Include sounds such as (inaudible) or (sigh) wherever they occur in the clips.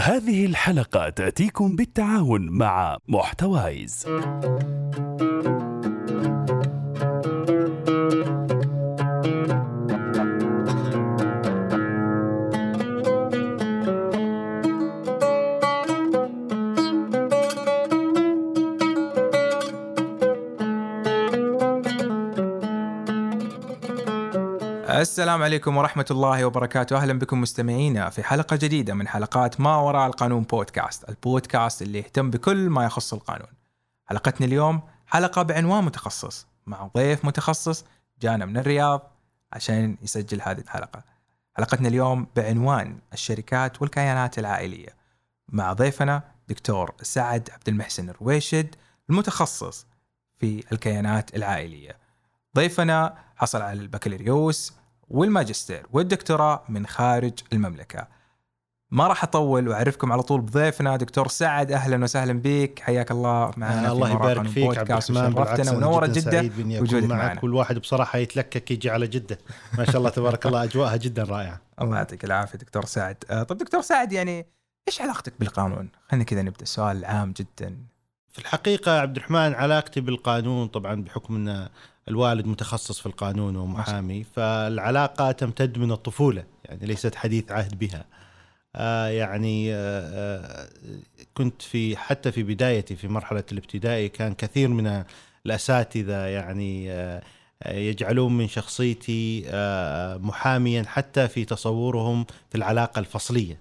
هذه الحلقة تأتيكم بالتعاون مع محتوايز. السلام عليكم ورحمة الله وبركاته. أهلا بكم مستمعينا في حلقة جديدة من حلقات ما وراء القانون بودكاست البودكاست اللي يهتم بكل ما يخص القانون. حلقتنا اليوم حلقة بعنوان متخصص مع ضيف متخصص جانا من الرياض عشان يسجل هذه الحلقة. حلقتنا اليوم بعنوان الشركات والكيانات العائلية مع ضيفنا دكتور سعد عبد المحسن الرويشد المتخصص في الكيانات العائلية. ضيفنا حصل على البكالوريوس والماجستير والدكتوراه من خارج المملكة. ما راح أطول وأعرفكم على طول بضيفنا دكتور سعد أهلا وسهلا بك. حياك الله. معنا الله يبارك فيك عبد الرحمن. شرفتنا ونورت جده وجودك معك كل واحد بصراحة يتلكك يجي على جدة. ما شاء الله تبارك الله. أجواءها جدا رائعة. (laughs) الله يعطيك العافية دكتور سعد. آه طب دكتور سعد يعني إيش علاقتك بالقانون؟ خلينا كذا نبدأ. سؤال عام جدا. في الحقيقة عبد الرحمن علاقتي بالقانون طبعا بحكم ان الوالد متخصص في القانون ومحامي فالعلاقة تمتد من الطفولة يعني ليست حديث عهد بها. آه يعني آه, آه، كنت في حتى في بدايتي في مرحلة الابتدائي كان كثير من الأساتذة يعني آه يجعلون من شخصيتي آه محاميا حتى في تصورهم في العلاقة الفصلية.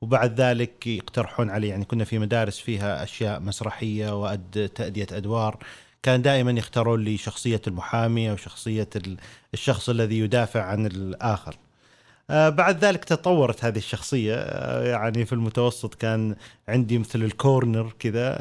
وبعد ذلك يقترحون علي يعني كنا في مدارس فيها أشياء مسرحية وأد تأدية أدوار. كان دائما يختارون لي شخصية المحامي أو شخصية الشخص الذي يدافع عن الآخر. آه، بعد ذلك تطورت هذه الشخصية. آه، يعني في المتوسط كان عندي مثل الكورنر كذا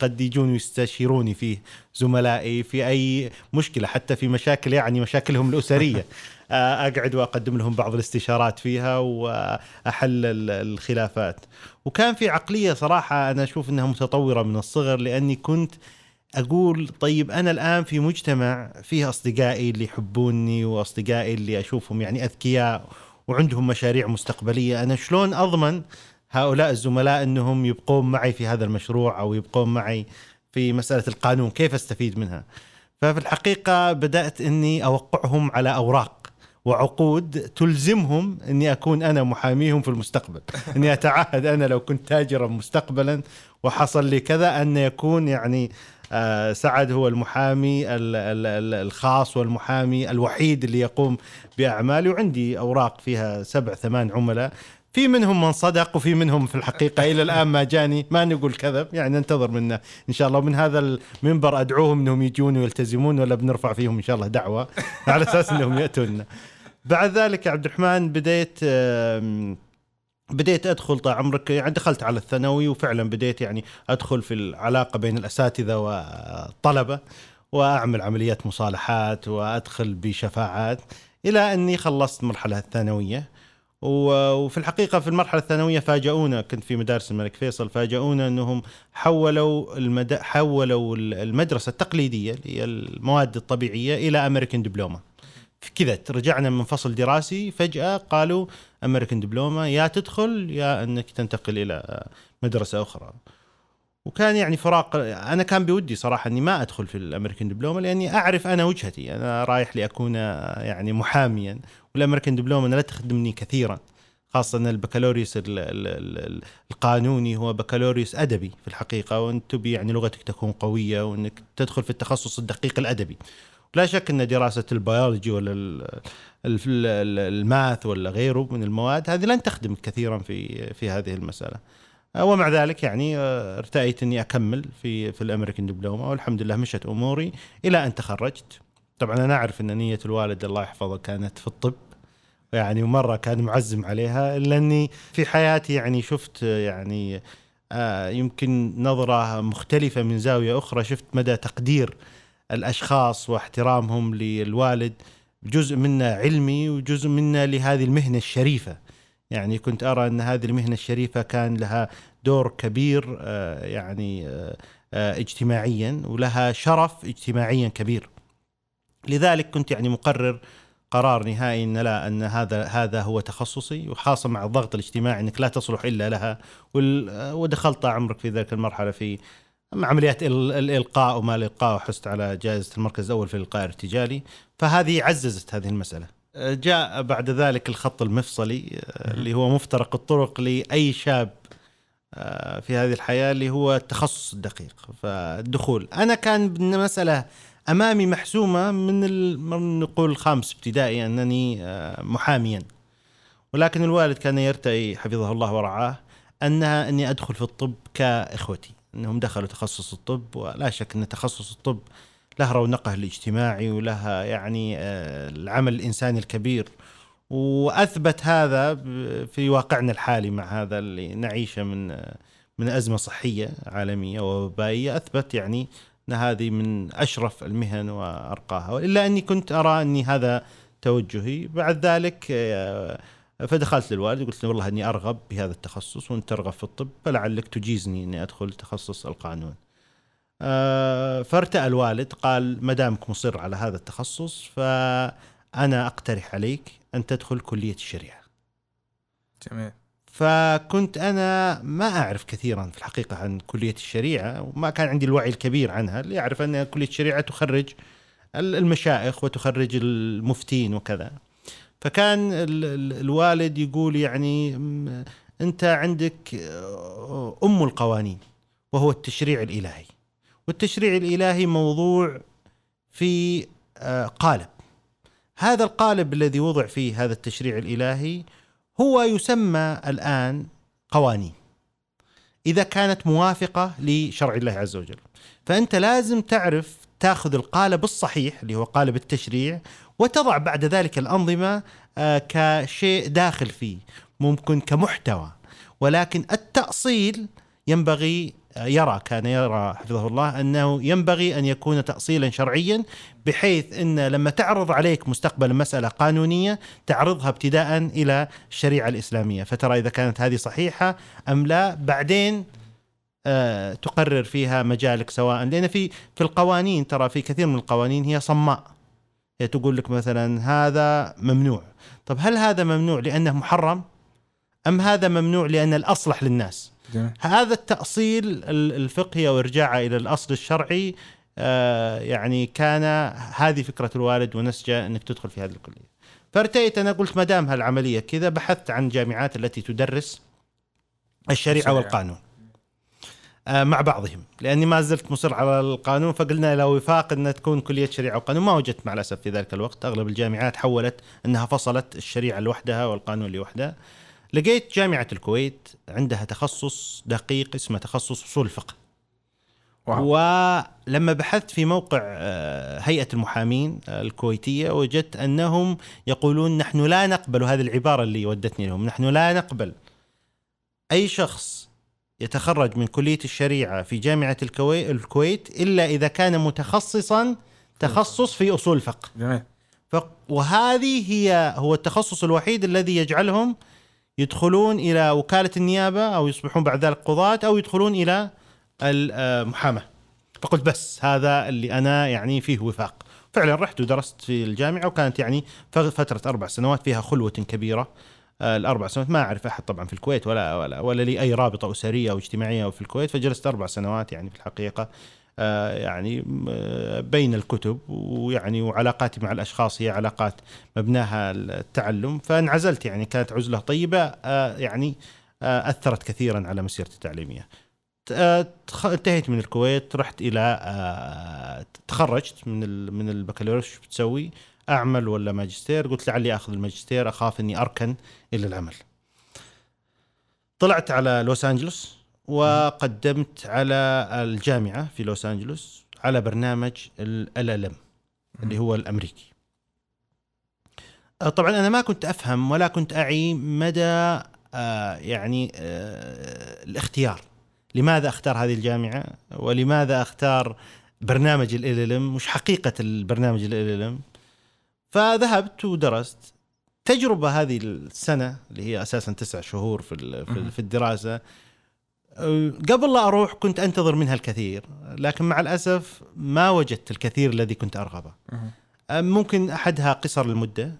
قد يجون يستشيروني فيه زملائي في أي مشكلة حتى في مشاكل يعني مشاكلهم الأسرية. (laughs) آه، أقعد وأقدم لهم بعض الاستشارات فيها وأحل الخلافات. وكان في عقلية صراحة أنا أشوف أنها متطورة من الصغر لأني كنت أقول طيب أنا الآن في مجتمع فيه أصدقائي اللي يحبوني وأصدقائي اللي أشوفهم يعني أذكياء وعندهم مشاريع مستقبلية أنا شلون أضمن هؤلاء الزملاء إنهم يبقون معي في هذا المشروع أو يبقون معي في مسألة القانون؟ كيف أستفيد منها؟ ففي الحقيقة بدأت إني أوقعهم على أوراق وعقود تلزمهم إني أكون أنا محاميهم في المستقبل (laughs) إني أتعهد أنا لو كنت تاجرا مستقبلا وحصل لي كذا أن يكون يعني سعد هو المحامي الخاص والمحامي الوحيد اللي يقوم باعمالي وعندي أوراق فيها سبع ثمان عملاء. في منهم من صدق وفي منهم في الحقيقة إلى الآن ما جاني. ما نقول كذب يعني ننتظر منه إن شاء الله. ومن هذا المنبر أدعوهم إنهم يجون ويلتزمون ولا بنرفع فيهم إن شاء الله دعوة (laughs) على أساس إنهم يأتون. بعد ذلك عبد الرحمن بديت بديت أدخل طال عمرك يعني دخلت على الثانوي وفعلا بديت يعني أدخل في العلاقة بين الأساتذة والطلبة وأعمل عمليات مصالحات وأدخل بشفاعات إلى أني خلصت المرحله الثانوية. وفي الحقيقة في المرحلة الثانوية فاجئونا كنت في مدارس الملك فيصل فاجئونا أنهم حولوا المد... حولوا المدرسة التقليدية اللي هي المواد الطبيعية إلى امريكان دبلومه كذا رجعنا من فصل دراسي فجأة قالوا امريكان دبلومه يا تدخل يا إنك تنتقل إلى مدرسة أخرى. وكان يعني فراق أنا كان بودي صراحة إني ما أدخل في ال American Diploma لأني أعرف أنا وجهتي أنا رايح لأكون يعني محاميا. وال American Diploma لا تخدمني كثيرا خاصة أن البكالوريوس القانوني هو بكالوريوس أدبي في الحقيقة وأنت تبي يعني لغتك تكون قوية وأنك تدخل في التخصص الدقيق الأدبي. لا شك أن دراسة البيولوجي ولا ال math ولا غيره من المواد هذه لن تخدم كثيرا في في هذه المسألة. ومع ذلك يعني آه، ارتأيت أني أكمل في في الأمريكان دبلومه والحمد لله مشت أموري إلى أن تخرجت. طبعا أنا أعرف أن نية الوالد الله يحفظه كانت في الطب يعني مرة كان معزم عليها إلا أني في حياتي يعني شفت يعني آه، يمكن نظرة مختلفة من زاوية أخرى شفت مدى تقدير الأشخاص واحترامهم للوالد جزء منا علمي وجزء منا لهذه المهنة الشريفة. يعني كنت أرى أن هذه المهنة الشريفة كان لها دور كبير آه، يعني آه، آه، اجتماعيا ولها شرف اجتماعيا كبير. لذلك كنت يعني مقرر قرار نهائي إن لا أن هذا هذا هو تخصصي وخاصة مع الضغط الاجتماعي إنك لا تصلح إلا لها ودخلت عمرك في ذلك المرحلة في عمليات ال- الإلقاء وما الإلقاء وحصت على جائزة المركز الأول في الإلقاء الارتجالي. فهذه عززت هذه المسألة. جاء بعد ذلك الخط المفصلي آه، اللي هو مفترق الطرق لأي شاب آه، في هذه الحياة اللي هو التخصص الدقيق. فالدخول أنا كان المساله أمامي محسومة من ال- من نقول الخامس ابتدائي أنني آه، محاميا. ولكن الوالد كان يرتئي حفظه الله ورعاه أنها أني أدخل في الطب كإخوتي. إنهم دخلوا تخصص الطب ولا شك إن تخصص الطب له رونقه الاجتماعي ولها يعني آه، العمل الإنساني الكبير. وأثبت هذا في واقعنا الحالي مع هذا اللي نعيشه من آه، من أزمة صحية عالمية ووبائية. أثبت يعني إن هذه من أشرف المهن وأرقاها. الا أني كنت أرى أني هذا توجهي. بعد ذلك آه، فدخلت للوالد قلت له والله إني أرغب بهذا التخصص وأنت ترغب في الطب فلعلك تجيزني إني أدخل تخصص القانون. آه، فارتأى الوالد قال ما دامك مصر على هذا التخصص فأنا أقترح عليك أن تدخل كلية الشريعة. جميل فكنت أنا ما أعرف كثيرا في الحقيقة عن كلية الشريعة وما كان عندي الوعي الكبير عنها اللي يعرف أن كلية الشريعة تخرج ال- المشايخ وتخرج المفتين وكذا فكان ال- ال- الوالد يقول يعني أنت عندك أم القوانين وهو التشريع الإلهي. والتشريع الإلهي موضوع في قالب. هذا القالب الذي وضع فيه هذا التشريع الإلهي هو يسمى الآن قوانين. إذا كانت موافقة لشرع الله عز وجل. فأنت لازم تعرف تاخذ القالب الصحيح اللي هو قالب التشريع وتضع بعد ذلك الأنظمة آه، كشيء داخل فيه ممكن كمحتوى. ولكن التأصيل ينبغي آه، يرى كان يرى حفظه الله أنه ينبغي أن يكون تاصيلا شرعيا بحيث إن لما تعرض عليك مستقبلا مسألة قانونية تعرضها ابتداء إلى الشريعة الإسلامية. فترى إذا كانت هذه صحيحة أم لا. بعدين تقرر فيها مجالك سواء. لأن في في القوانين ترى في كثير من القوانين هي صماء. هي تقول لك مثلا هذا ممنوع. طب هل هذا ممنوع لأنه محرم؟ أم هذا ممنوع لأن الأصلح للناس؟ جميل. هذا التأصيل ال- الفقهي وإرجاعه إلى الأصل الشرعي آه، يعني كان هذه فكرة الوالد ونسجه أنك تدخل في هذه الكلية. فارتئيت أنا قلت ما دام هالعملية كذا بحثت عن جامعات التي تدرس الشريعة. والقانون. آه، مع بعضهم. لأني ما زلت مصر على القانون فقلنا لو وفاق إن تكون كلية شريعة وقانون. ما وجدت مع الأسف في ذلك الوقت. أغلب الجامعات حولت إنها فصلت الشريعة لوحدها والقانون لوحده. لقيت جامعة الكويت عندها تخصص دقيق اسمه تخصص أصول الفقه. واو. ولما بحثت في موقع آه، هيئة المحامين آه، الكويتية وجدت أنهم يقولون نحن لا نقبل وهذه العبارة اللي ودتني لهم نحن لا نقبل أي شخص يتخرج من كلية الشريعة في جامعة الكوي- الكويت إلا إذا كان متخصصا تخصص في أصول الفقه. جميل. ف- وهذه هي هو التخصص الوحيد الذي يجعلهم يدخلون إلى وكالة النيابة أو يصبحون بعد ذلك قضاة أو يدخلون إلى المحاماة. فقلت بس هذا اللي أنا يعني فيه وفاق. فعلا رحت ودرست في الجامعة وكانت يعني ف- فترة أربع سنوات فيها خلوة كبيرة. آه، الأربع سنوات ما أعرف أحد طبعا في الكويت ولا ولا ولا لي أي رابطة أسرية أو اجتماعيه في الكويت فجلست أربع سنوات يعني في الحقيقة آه، يعني آه، بين الكتب ويعني وعلاقاتي مع الأشخاص هي علاقات مبناها التعلم فانعزلت يعني كانت عزلة طيبة آه، يعني آه، أثرت كثيرا على مسيرتي التعليمية. آه، انتهيت من الكويت رحت إلى آه، تخرجت من من البكالوريوس بتسوي؟ أعمل ولا ماجستير؟ قلت لعلي أخذ الماجستير أخاف إني أركن إلى العمل. طلعت على لوس أنجلوس وقدمت على الجامعة في لوس أنجلوس على برنامج ال ال اللي هو الأمريكي. طبعا أنا ما كنت أفهم ولا كنت أعي مدى آه، يعني آه، الاختيار. لماذا أختار هذه الجامعة؟ ولماذا أختار برنامج ال ال مش حقيقة البرنامج ال ال فذهبت ودرست. تجربة هذه السنة اللي هي أساسا تسع شهور في في ال- في الدراسة أه، قبل لا أروح كنت أنتظر منها الكثير لكن مع الأسف ما وجدت الكثير الذي كنت أرغبه. مهم. أه، ممكن أحدها قصر المدة.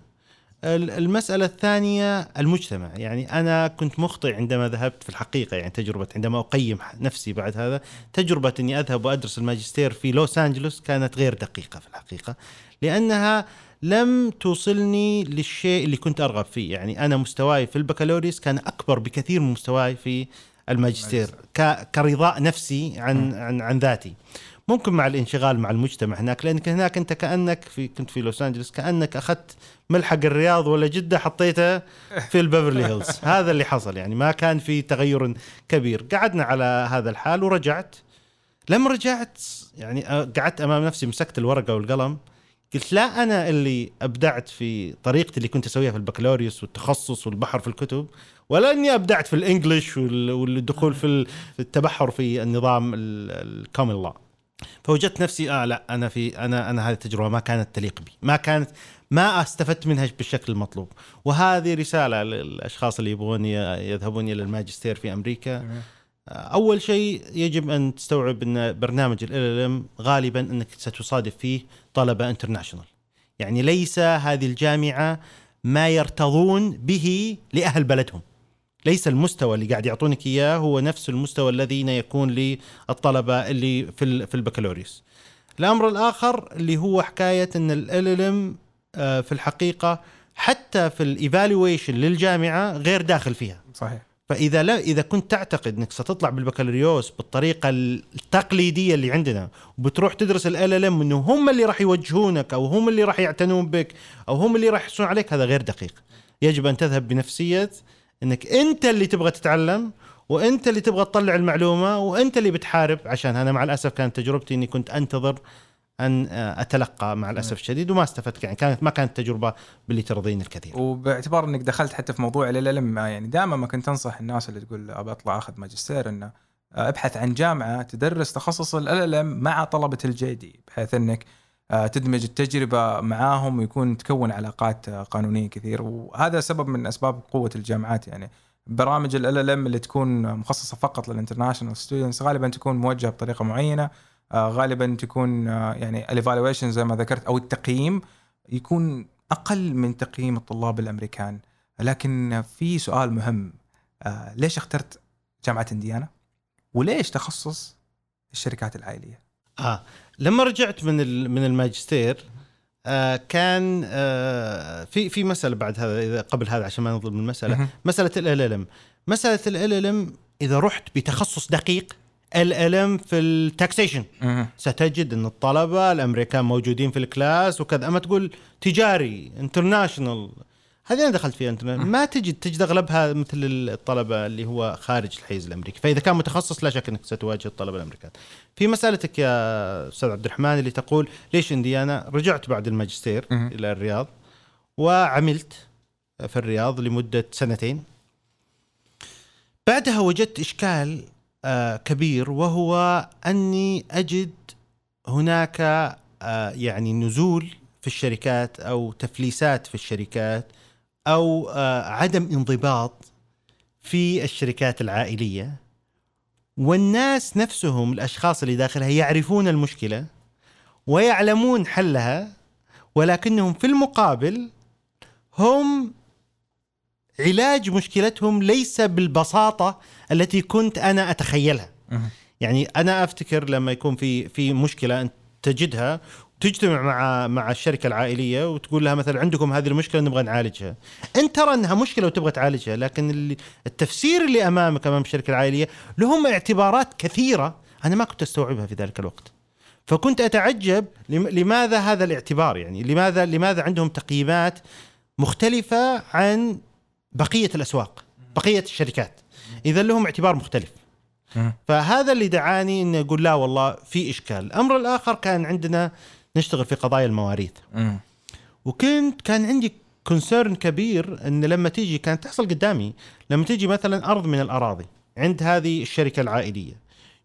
ال- المسألة الثانية المجتمع. يعني أنا كنت مخطئ عندما ذهبت في الحقيقة يعني تجربة عندما أقيم نفسي بعد هذا. تجربة أني أذهب وأدرس الماجستير في لوس أنجلوس كانت غير دقيقة في الحقيقة لأنها لم توصلني للشيء اللي كنت أرغب فيه. يعني أنا مستواي في البكالوريوس كان أكبر بكثير من مستواي في الماجستير ك- كرضاء نفسي عن عن عن ذاتي. ممكن مع الانشغال مع المجتمع هناك لأنك هناك أنت كأنك في كنت في لوس أنجلوس كأنك أخذت ملحق الرياض ولا جدة حطيته في البيفرلي هيلز. (laughs) هذا اللي حصل. يعني ما كان في تغير كبير. قعدنا على هذا الحال ورجعت. لما رجعت يعني قعدت أمام نفسي مسكت الورقة والقلم قلت لا أنا اللي أبدعت في طريقتي اللي كنت أسويها في البكالوريوس والتخصص والبحر في الكتب ولا إني أبدعت في ال English وال- والدخول في ال- في التبحر في النظام ال common law فوجدت نفسي آه لا أنا في أنا أنا هذه التجربة ما كانت تليق بي ما كانت ما استفدت منها بالشكل المطلوب. وهذه رسالة للأشخاص اللي يبغون يذهبون إلى الماجستير في أمريكا. أول شيء يجب أن تستوعب أن برنامج ال LLM غالبا أنك ستصادف فيه طلبة international يعني ليس هذه الجامعة ما يرتضون به لأهل بلدهم. ليس المستوى اللي قاعد يعطونك إياه هو نفس المستوى الذين يكون للطلبة اللي في في البكالوريوس. الأمر الآخر اللي هو حكاية أن ال LLM في الحقيقة حتى في ال evaluation للجامعة غير داخل فيها. صحيح. فإذا لا إذا كنت تعتقد إنك ستطلع بالبكالوريوس بالطريقة التقليدية اللي عندنا وبتروح تدرس ال ال ام إنه هم اللي راح يوجهونك أو هم اللي راح يعتنون بك أو هم اللي راح يحسون عليك هذا غير دقيق. يجب أن تذهب بنفسية إنك أنت اللي تبغى تتعلم وأنت اللي تبغى تطلع المعلومة وأنت اللي بتحارب عشان أنا مع الأسف كانت تجربتي إني كنت أنتظر أن أتلقى مع الأسف الشديد وما استفدت يعني. كانت ما كانت تجربة باللي ترضيني الكثير وباعتبار إنك دخلت حتى في موضوع الألم يعني دائما ما كنت أنصح الناس اللي تقول ابى أطلع أخذ ماجستير إنه ابحث عن جامعة تدرس تخصص ال LLM مع طلبة ال JD بحيث إنك آه، تدمج التجربة معاهم ويكون تكون علاقات آه، قانونية كثير. وهذا سبب من أسباب قوة الجامعات. يعني برامج ال LLM اللي تكون مخصصة فقط لل international students غالبا تكون موجهة بطريقة معينة. آه، غالبا تكون آه، يعني ال evaluation زي ما ذكرت أو التقييم يكون أقل من تقييم الطلاب الأمريكان. لكن في سؤال مهم آه، ليش اخترت جامعة إنديانا؟ وليش تخصص الشركات العائلية؟ آه لما رجعت من ال- من الماجستير آه كان آه في في مسألة بعد هذا إذا قبل هذا عشان ما نظلم المسألة. مسألة ال LLM. مسألة ال إذا رحت بتخصص دقيق ال LLM في ال taxation. ستجد إن الطلبة الأمريكان موجودين في ال class وكذا. أما تقول تجاري انترناشونال هذه أنا دخلت فيها انت ما تجد تجد أغلبها مثل الطلبة اللي هو خارج الحيز الأمريكي. فإذا كان متخصص لا شك إنك ستواجه الطلبة الأمريكان. في مسألتك يا أستاذ عبد الرحمن اللي تقول ليش إنديانا؟ رجعت بعد الماجستير. إلى الرياض وعملت في الرياض لمدة سنتين. بعدها وجدت إشكال كبير وهو أني أجد هناك آه، يعني نزول في الشركات أو تفليسات في الشركات أو آه، عدم انضباط في الشركات العائلية. والناس نفسهم الأشخاص اللي داخلها يعرفون المشكلة ويعلمون حلها ولكنهم في المقابل هم علاج مشكلتهم ليس بالبساطة التي كنت أنا أتخيلها. يعني أنا أفتكر لما يكون في في مشكلة أنت تجدها تجتمع مع مع الشركة العائلية وتقول لها مثلا عندكم هذه المشكلة نبغى نعالجها. انت ترى أنها مشكلة وتبغى تعالجها لكن اللي التفسير اللي أمامك أمام الشركة العائلية لهم اعتبارات كثيرة أنا ما كنت أستوعبها في ذلك الوقت. فكنت أتعجب لم- لماذا هذا الاعتبار يعني؟ لماذا لماذا عندهم تقييمات مختلفة عن بقية الأسواق بقية الشركات إذا لهم اعتبار مختلف. فهذا اللي دعاني إني أقول لا والله في إشكال الأمر الآخر كان عندنا نشتغل في قضايا المواريث. وكنت كان عندي كونسيرن كبير إن لما تيجي كانت تحصل قدامي لما تيجي مثلا أرض من الأراضي عند هذه الشركة العائلية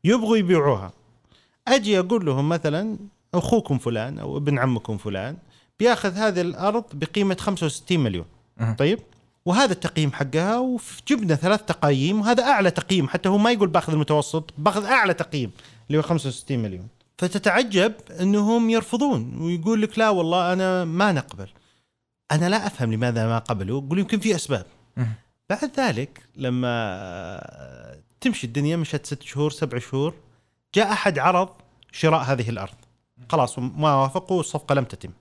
يبغوا يبيعوها أجي أقول لهم مثلا أخوكم فلان أو ابن عمكم فلان بياخذ هذه الأرض بقيمة 65 مليون. طيب وهذا التقييم حقها وجبنا ثلاث تقايم وهذا أعلى تقييم حتى هو ما يقول بأخذ المتوسط بأخذ أعلى تقييم اللي هو 65 مليون. فتتعجب إنهم يرفضون ويقول لك لا والله أنا ما نقبل. أنا لا أفهم لماذا ما قبلوا يقول يمكن في أسباب. بعد ذلك لما تمشي الدنيا مشت ست شهور سبع شهور جاء أحد عرض شراء هذه الأرض. خلاص ما وافقوا والصفقة لم تتم.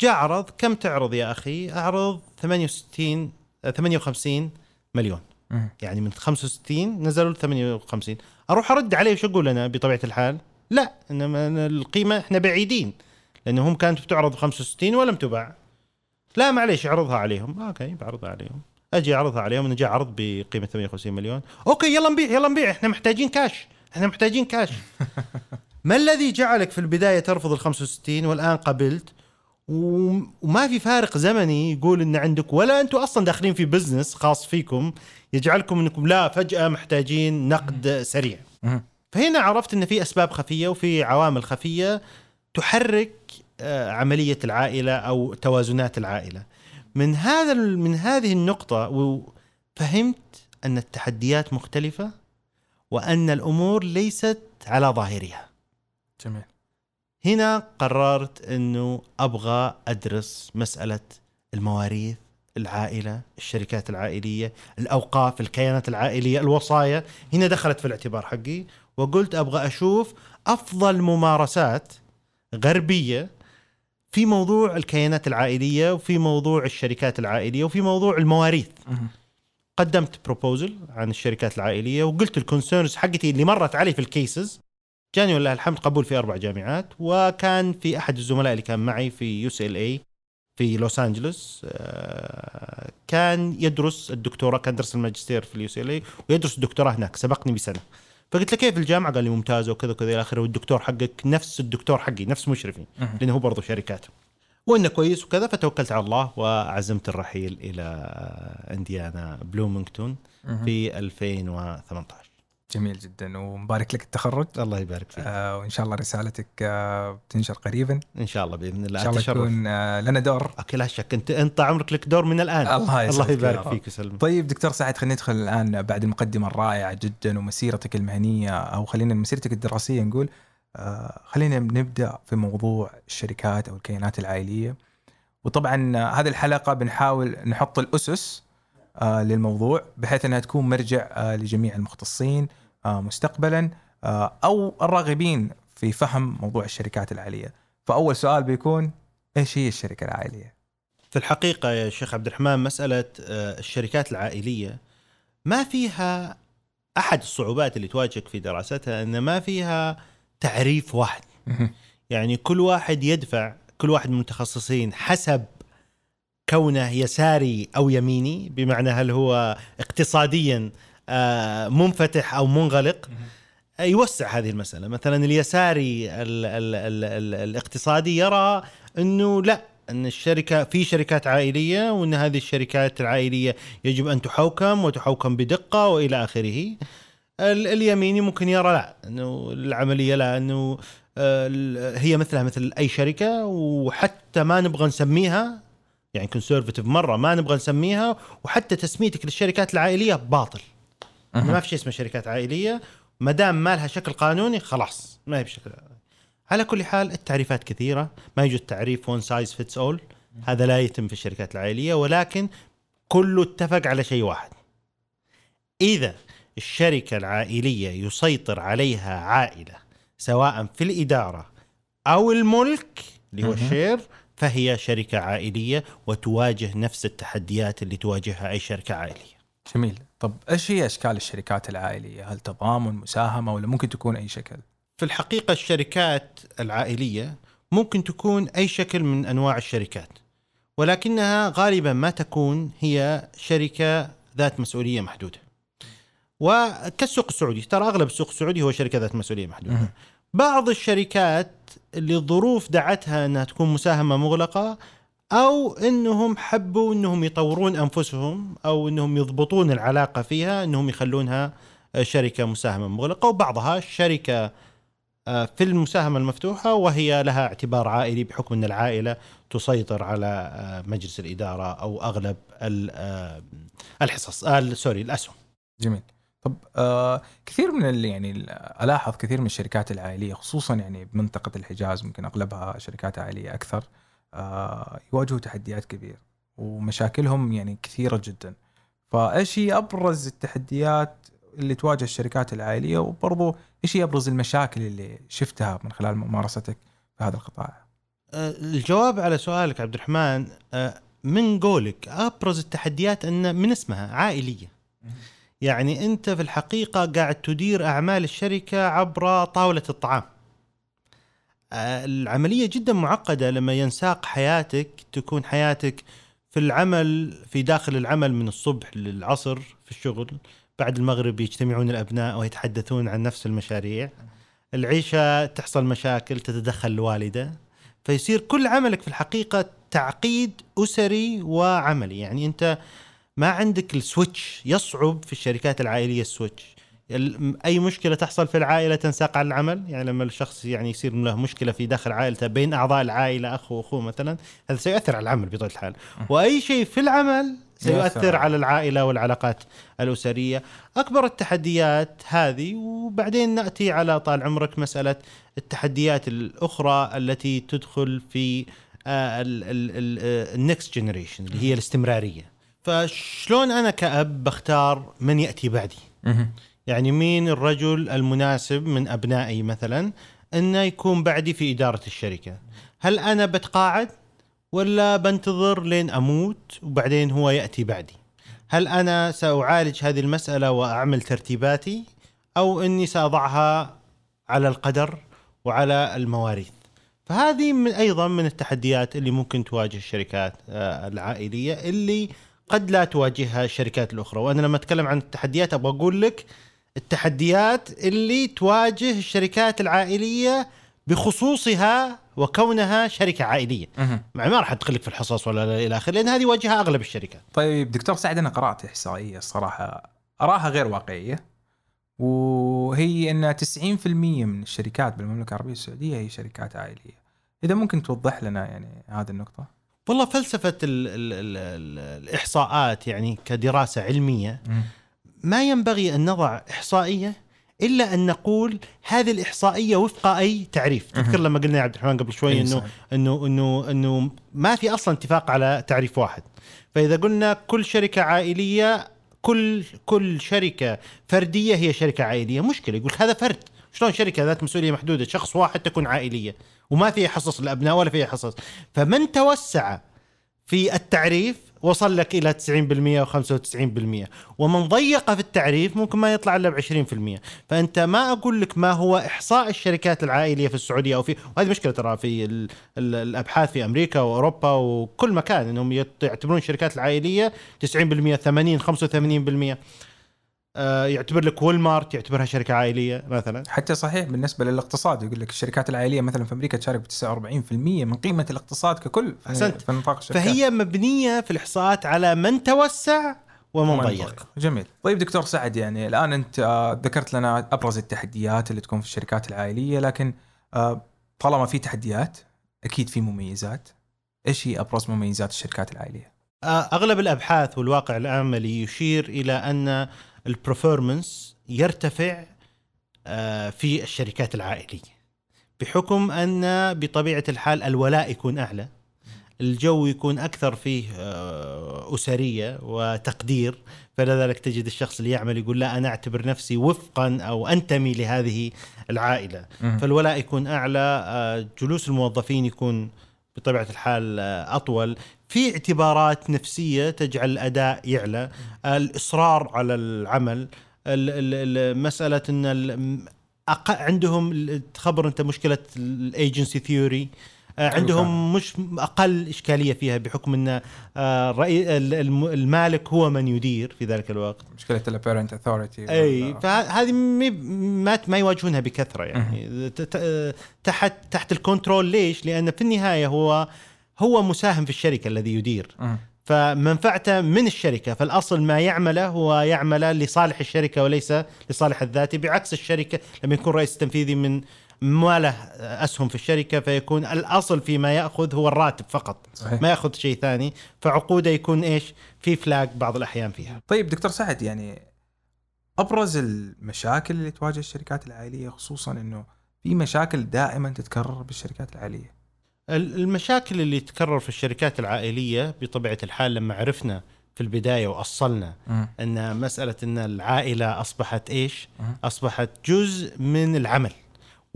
جاء عرض كم تعرض يا أخي؟ أعرض 68 آه، 58 مليون. مهم. يعني من 65 نزلوا ل 58 أروح أرد عليه وش أقول أنا بطبيعة الحال؟ لا انما القيمة إحنا بعيدين لأنه هم كانت بتعرض ب 65 ولم تباع. لا معليش أعرضها عليهم. أوكي بعرضها عليهم. أجي أعرضها عليهم إنه جاء عرض بقيمة 58 مليون. okay يلا نبيع يلا نبيع. إحنا محتاجين كاش إحنا محتاجين كاش (laughs) ما الذي جعلك في البداية ترفض ال 65 والآن قبلت؟ وما في فارق زمني يقول إن عندك ولا أنتم أصلا داخلين في business خاص فيكم يجعلكم إنكم لا فجأة محتاجين نقد سريع. فهنا عرفت إن في أسباب خفية وفي عوامل خفية تحرك آه، عملية العائلة أو توازنات العائلة. من هذا من هذه النقطة فهمت أن التحديات مختلفة وأن الأمور ليست على ظاهرها. جميل. هنا قررت إنه أبغى أدرس مسألة المواريث العائلة الشركات العائلية الأوقاف الكيانات العائلية الوصايا هنا دخلت في الاعتبار حقي وقلت أبغى أشوف أفضل ممارسات غربية في موضوع الكيانات العائلية وفي موضوع الشركات العائلية وفي موضوع المواريث. قدمت proposal عن الشركات العائلية وقلت ال concerns حقتي اللي مرت علي في ال cases جاني ولله الحمد قبول في أربع جامعات وكان في أحد الزملاء اللي كان معي في UCLA في لوس أنجلوس آه، كان يدرس الدكتوراه كان درس الماجستير في ال UCLA ويدرس الدكتوراه هناك سبقني بسنة فقلت له كيف الجامعة؟ قال لي ممتازة وكذا وكذا إلى آخره والدكتور حقك نفس الدكتور حقي نفس مشرفي. لأنه هو برضه شركات وإنه كويس وكذا فتوكلت على الله وعزمت الرحيل إلى إنديانا بلومنغتون مهم. في 2018 جميل جدا ومبارك لك التخرج. الله يبارك فيك. آه وإن شاء الله رسالتك آه بتنشر قريبا. إن شاء الله بإذن إن الله شاء الله أتشرف. يكون آه لنا دور. لا شك. أنت أنت عمرك لك دور من الآن. الله الله يبارك رب. فيك ويسلمك طيب دكتور سعد خلينا ندخل الآن بعد المقدمة الرائعة جدا ومسيرتك المهنية أو خلينا مسيرتك الدراسية نقول. آه خلينا نبدأ في موضوع الشركات أو الكيانات العائلية. وطبعا آه، هذه الحلقة بنحاول نحط الأسس آه للموضوع بحيث أنها تكون مرجع آه لجميع المختصين. مستقبلا آه أو الراغبين في فهم موضوع الشركات العائليه فأول سؤال بيكون إيش هي الشركة العائليه؟ في الحقيقة يا شيخ عبد الرحمن مسألة آه، الشركات العائلية ما فيها أحد الصعوبات اللي تواجهك في دراستها إن ما فيها تعريف واحد. يعني كل واحد يدفع كل واحد من المتخصصين حسب كونه يساري أو يميني بمعنى هل هو اقتصاديا آه، منفتح أو منغلق يوسع هذه المسألة. مثلا اليساري ال ال ال ال الاقتصادي يرى إنه لا إن الشركة في شركات عائلية وإن هذه الشركات العائلية يجب أن تحوكم وتحوكم بدقة وإلى آخره. ال- اليميني ممكن يرى لا إنه العملية لا إنه آه، هي مثلها مثل أي شركة وحتى ما نبغى نسميها يعني conservative مرة ما نبغى نسميها وحتى تسميتك للشركات العائلية باطل. ما في شيء اسمه شركات عائلية ما دام ما لها شكل قانوني خلاص ما هي بشكل على كل حال التعريفات كثيرة ما يوجد تعريف one size fits all هذا لا يتم في الشركات العائلية ولكن كله اتفق على شيء واحد. إذا الشركة العائلية يسيطر عليها عائلة سواء في الإدارة أو الملك اللي هو. الشير فهي شركة عائلية وتواجه نفس التحديات اللي تواجهها أي شركة عائلية. جميل. طب إيش هي أشكال الشركات العائلية؟ هل تضامن مساهمة ولا ممكن تكون أي شكل؟ في الحقيقة الشركات العائلية ممكن تكون أي شكل من أنواع الشركات ولكنها غالبا ما تكون هي شركة ذات مسؤولية محدودة. وكالسوق السعودي ترى أغلب السوق السعودي هو شركة ذات مسؤولية محدودة. مهم. بعض الشركات اللي الظروف دعتها أنها تكون مساهمة مغلقة أو أنهم حبوا أنهم يطورون أنفسهم أو أنهم يضبطون العلاقة فيها أنهم يخلونها شركة مساهمة. مغلقة وبعضها شركة آه، في المساهمة المفتوحة وهي لها اعتبار عائلي بحكم أن العائلة تسيطر على آه، مجلس الإدارة أو أغلب ال- آه، الحصص آه، سوري الأسهم. جميل. طب آه كثير من اللي يعني ال- ألاحظ كثير من الشركات العائلية خصوصا يعني بمنطقة الحجاز ممكن أغلبها شركات عائلية أكثر آه، يواجهوا تحديات كبيره ومشاكلهم يعني كثيرة جدا. فإيش هي أبرز التحديات اللي تواجه الشركات العائلية؟ وبرضو إيش هي أبرز المشاكل اللي شفتها من خلال ممارستك في هذا القطاع؟ آه، الجواب على سؤالك عبد الرحمن آه، من قولك أبرز التحديات أن من اسمها؟ عائلية. يعني أنت في الحقيقة قاعد تدير أعمال الشركة عبر طاولة الطعام. آه، العملية جدا معقدة لما ينساق حياتك تكون حياتك في العمل في داخل العمل من الصبح للعصر في الشغل. بعد المغرب يجتمعون الأبناء ويتحدثون عن نفس المشاريع. العيشة تحصل مشاكل تتدخل الوالدة. فيصير كل عملك في الحقيقة تعقيد أسري وعملي. يعني أنت ما عندك ال switch يصعب في الشركات العائلية ال switch. ال- أي مشكلة تحصل في العائلة تنساق على العمل؟ يعني لما الشخص يعني يصير له مشكلة في داخل عائلته بين أعضاء العائلة اخ وأخوه مثلا هذا سيؤثر على العمل بطبيعة الحال. وأي شيء في العمل سيؤثر يؤثر. على العائلة والعلاقات الأسرية. أكبر التحديات هذه وبعدين نأتي على طال عمرك مسألة التحديات الأخرى التي تدخل في آه، ال next generation اللي هي الاستمرارية. فشلون أنا كأب بختار من يأتي بعدي؟ يعني مين الرجل المناسب من أبنائي مثلا إنه يكون بعدي في إدارة الشركة؟ هل أنا بتقاعد ولا بنتظر لين أموت وبعدين هو يأتي بعدي؟ هل أنا سأعالج هذه المسألة وأعمل ترتيباتي أو إني سأضعها على القدر وعلى المواريث؟ فهذه من أيضا من التحديات اللي ممكن تواجه الشركات آه، العائلية اللي قد لا تواجهها الشركات الأخرى. وأنا لما أتكلم عن التحديات أبغى أقول لك التحديات اللي تواجه الشركات العائلية بخصوصها وكونها شركة عائلية. مع ما راح أدخل لك في الحصص ولا إلى آخره لأن هذه يواجهها أغلب الشركات. طيب دكتور سعد أنا قرأت إحصائية الصراحة أراها غير واقعية وهي إن 90% من الشركات بالمملكة العربية السعودية هي شركات عائلية. إذا ممكن توضح لنا يعني هذه النقطة؟ والله فلسفة ال ال ال ال الإحصاءات يعني كدراسة علمية ما ينبغي أن نضع إحصائية إلا أن نقول هذه الإحصائية وفق أي تعريف. تذكر لما قلنا يا عبد الرحمن قبل شوي إنه. إنه إنه إنه ما في أصلا اتفاق على تعريف واحد. فإذا قلنا كل شركة عائلية كل كل شركة فردية هي شركة عائلية. مشكلة يقول هذا فرد. شلون شركة ذات مسؤولية محدودة؟ شخص واحد تكون عائلية. وما فيها حصص الأبناء ولا فيها حصص. فمن توسع في التعريف وصل لك إلى 90% و95% ومن ضيق في التعريف ممكن ما يطلع إلا ب 20% فأنت ما أقول لك ما هو إحصاء الشركات العائلية في السعودية أو في وهذه مشكلة ترى في ال... ال... الأبحاث في أمريكا وأوروبا وكل مكان إنهم يعتبرون الشركات العائلية 90% 80 85% آه يعتبر لك وول مارت يعتبرها شركة عائلية مثلا. حتى صحيح بالنسبة للاقتصاد يقول لك الشركات العائلية مثلا في أمريكا تشارك ب 49% من قيمة الاقتصاد ككل في- أحسنت. في نطاق الشركات. فهي مبنية في الإحصاءات على من توسع ومن ضيق. جميل. طيب دكتور سعد يعني الآن أنت آه، ذكرت لنا أبرز التحديات اللي تكون في الشركات العائلية لكن آه، طالما في تحديات أكيد في مميزات. إيش هي أبرز مميزات الشركات العائلية؟ آه، أغلب الأبحاث والواقع العملي يشير إلى أن البرفورمانس يرتفع آه، في الشركات العائلية. بحكم أن بطبيعة الحال الولاء يكون أعلى الجو يكون أكثر فيه آه، أسرية وتقدير فلذلك تجد الشخص اللي يعمل يقول لا أنا أعتبر نفسي وفقا أو أنتمي لهذه العائلة. فالولاء يكون أعلى آه، جلوس الموظفين يكون بطبيعة الحال آه، أطول في اعتبارات نفسية تجعل الأداء يعلى الإصرار على العمل ال- ال- ال- مسألة إن. عندهم تخبر أنت مشكلة ال agency theory عندهم مش أقل إشكالية فيها بحكم إن آه، رئي- ال- الم- المالك هو من يدير في ذلك الوقت. مشكلة ال apparent authority أي فهذه ما ما يواجهونها بكثرة يعني. تحت تحت ال control ليش؟ لأن في النهاية هو هو مساهم في الشركة الذي يدير. فمنفعته من الشركة فالأصل ما يعمله هو يعمله لصالح الشركة وليس لصالح الذاتي بعكس الشركة لما يكون رئيس تنفيذي من ما له أسهم في الشركة فيكون الأصل فيما يأخذ هو الراتب فقط صحيح. ما يأخذ شيء ثاني فعقوده يكون إيش في فلاج بعض الأحيان فيها طيب دكتور سعد يعني أبرز المشاكل اللي تواجه الشركات العائلية خصوصا إنه في مشاكل دائما تتكرر بالشركات العائلية ال- المشاكل اللي تكرر في الشركات العائلية بطبيعة الحال لما عرفنا في البداية وأصلنا مم. إن مسألة إن العائلة أصبحت إيش؟ مم. أصبحت جزء من العمل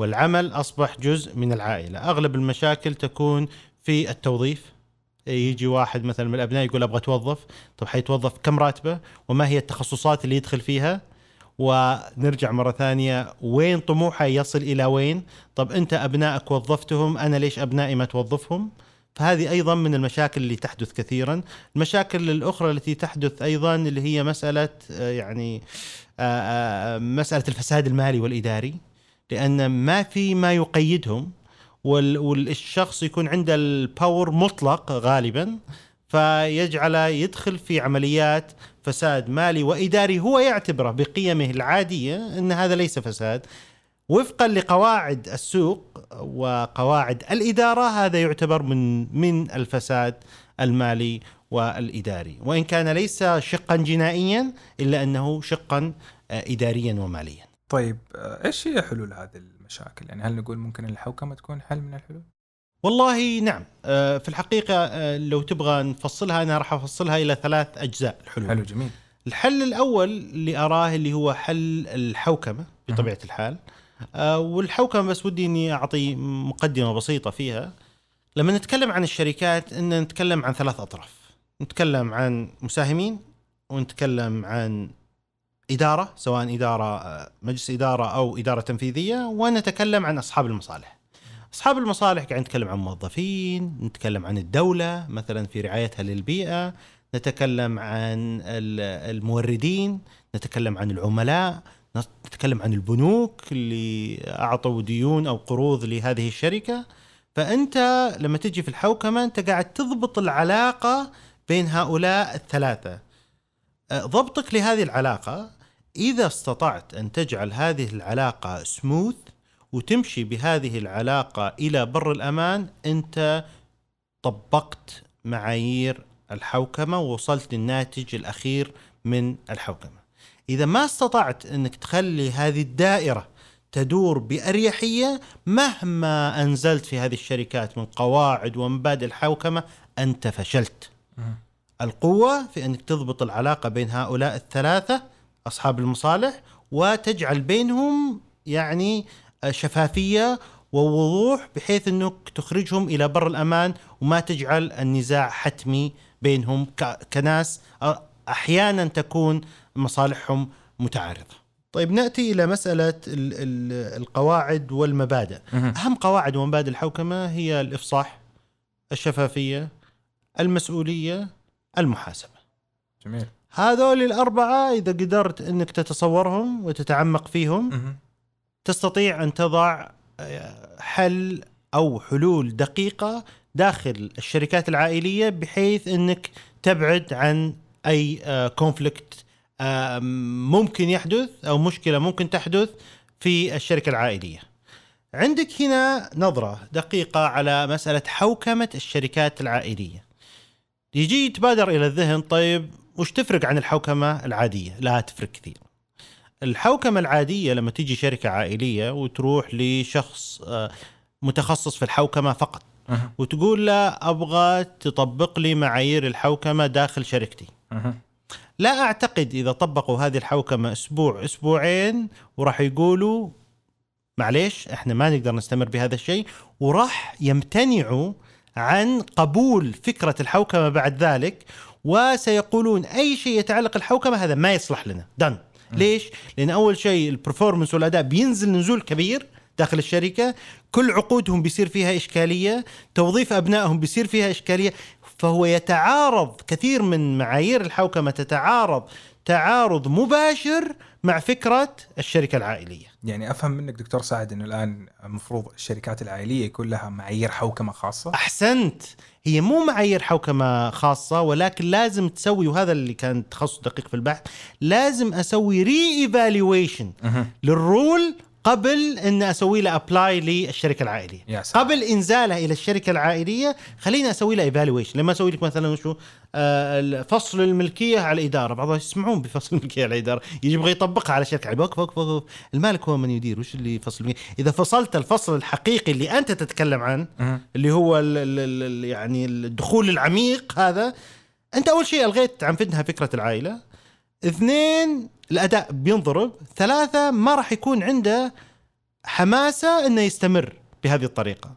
والعمل أصبح جزء من العائلة، أغلب المشاكل تكون في التوظيف يجي واحد مثلا من الأبناء يقول أبغى أتوظف، طب حيتوظف كم راتبه؟ وما هي التخصصات اللي يدخل فيها؟ ونرجع مرة ثانية وين طموحه يصل إلى وين؟ طب أنت أبنائك وظفتهم أنا ليش أبنائي ما توظفهم؟ فهذه أيضا من المشاكل اللي تحدث كثيرا، المشاكل الأخرى التي تحدث أيضا اللي هي مسألة آه، يعني آه، آه، مسألة الفساد المالي والإداري لأن ما في ما يقيدهم وال- والشخص يكون عنده الباور مطلق غالبا فيجعل يدخل في عمليات فساد مالي وإداري هو يعتبره بقيمه العادية إن هذا ليس فساد. وفقا لقواعد السوق وقواعد الإدارة هذا يعتبر من من الفساد المالي والإداري. وإن كان ليس شقا جنائيا إلا أنه شقا اداريا وماليا. طيب آه، إيش هي حلول هذه المشاكل؟ يعني هل نقول ممكن الحوكمة تكون حل من الحلول؟ والله نعم. آه، في الحقيقة آه، لو تبغى نفصلها أنا راح أفصلها إلى ثلاث أجزاء الحلول. حلو جميل. الحل الأول اللي أراه اللي هو حل الحوكمة بطبيعة الحال. والحوكمة بس ودي إني أعطي مقدمة بسيطة فيها. لما نتكلم عن الشركات إن نتكلم عن ثلاث أطراف. نتكلم عن مساهمين ونتكلم عن إدارة سواء إدارة آه، مجلس إدارة أو إدارة تنفيذية ونتكلم عن أصحاب المصالح. أصحاب المصالح قاعد نتكلم عن موظفين نتكلم عن الدولة مثلا في رعايتها للبيئة نتكلم عن ال- الموردين نتكلم عن العملاء نتكلم عن البنوك اللي أعطوا ديون أو قروض لهذه الشركة. فأنت لما تجي في الحوكمة أنت قاعد تضبط العلاقة بين هؤلاء الثلاثة. أه، ضبطك لهذه العلاقة إذا استطعت أن تجعل هذه العلاقة سموث وتمشي بهذه العلاقة إلى بر الأمان أنت طبقت معايير الحوكمة ووصلت للناتج الأخير من الحوكمة. إذا ما استطعت أنك تخلي هذه الدائرة تدور بأريحية مهما أنزلت في هذه الشركات من قواعد ومبادئ الحوكمة أنت فشلت. القوة في أنك تضبط العلاقة بين هؤلاء الثلاثة أصحاب المصالح وتجعل بينهم يعني شفافية ووضوح بحيث إنك تخرجهم إلى بر الأمان وما تجعل النزاع حتمي بينهم كناس أحيانا تكون مصالحهم متعارضة. طيب نأتي إلى مسألة ال- ال- القواعد والمبادئ. أهم قواعد ومبادئ الحوكمة هي الإفصاح، الشفافية، المسؤولية، المحاسبة. جميل هذول الأربعة إذا قدرت إنك تتصورهم وتتعمق فيهم. تستطيع أن تضع آه، حل أو حلول دقيقة داخل الشركات العائلية بحيث إنك تبعد عن أي كونفليكت ممكن يحدث أو مشكلة ممكن تحدث في الشركة العائلية. عندك هنا نظرة دقيقة على مسألة حوكمة الشركات العائلية. يجي يتبادر إلى الذهن طيب وش تفرق عن الحوكمة العادية؟ لا تفرق كثير. الحوكمة العادية لما تيجي شركة عائلية وتروح لشخص آه، متخصص في الحوكمة فقط مهم. وتقول له أبغى تطبق لي معايير الحوكمة داخل شركتي. مهم. لا أعتقد إذا طبقوا هذه الحوكمة أسبوع أسبوعين وراح يقولوا معليش إحنا ما نقدر نستمر بهذا الشيء وراح يمتنعوا عن قبول فكرة الحوكمة بعد ذلك وسيقولون أي شيء يتعلق الحوكمة هذا ما يصلح لنا. دن ليش؟ لأن أول شيء البرفورمنس والأداء بينزل نزول كبير داخل الشركة. كل عقودهم بيصير فيها إشكالية توظيف أبنائهم بيصير فيها إشكالية. فهو يتعارض كثير من معايير الحوكمة تتعارض تعارض مباشر مع فكرة الشركة العائلية. يعني أفهم منك دكتور سعد انه الآن المفروض الشركات العائلية يكون لها معايير حوكمة خاصة؟ أحسنت. هي مو معايير حوكمة خاصة ولكن لازم تسوي وهذا اللي كان تخصص دقيق في البحث لازم أسوي re-evaluation. لل rule قبل إن أسوي له apply للشركة العائلية. يا سلام. قبل إنزاله إلى الشركة العائلية خليني أسوي له evaluation لما أسوي لك مثلا وشو آه فصل الملكية على الإدارة. بعضهم يسمعون بفصل الملكية على الإدارة. يجي يبغى يطبقها على شركه وقف وقف وقف المالك هو من يدير. وش اللي فصل الملكية؟ إذا فصلت الفصل الحقيقي اللي أنت تتكلم عنه. اللي هو ال ال ال يعني الدخول العميق هذا أنت أول شيء ألغيت عن فدها فكرة العائلة. اثنين الأداء بينضرب ثلاثة ما راح يكون عنده حماسة إنه يستمر بهذه الطريقة.